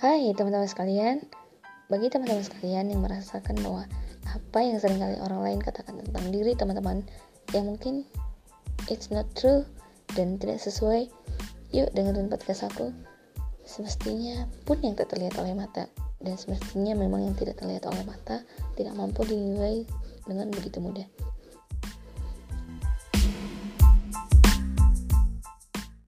Hai teman-teman sekalian, bagi teman-teman sekalian yang merasakan bahwa apa yang sering kali orang lain katakan tentang diri teman-teman yang mungkin it's not true dan tidak sesuai, yuk dengerin podcast aku. Semestinya pun yang tak terlihat oleh mata dan semestinya memang yang tidak terlihat oleh mata tidak mampu dinilai dengan begitu mudah.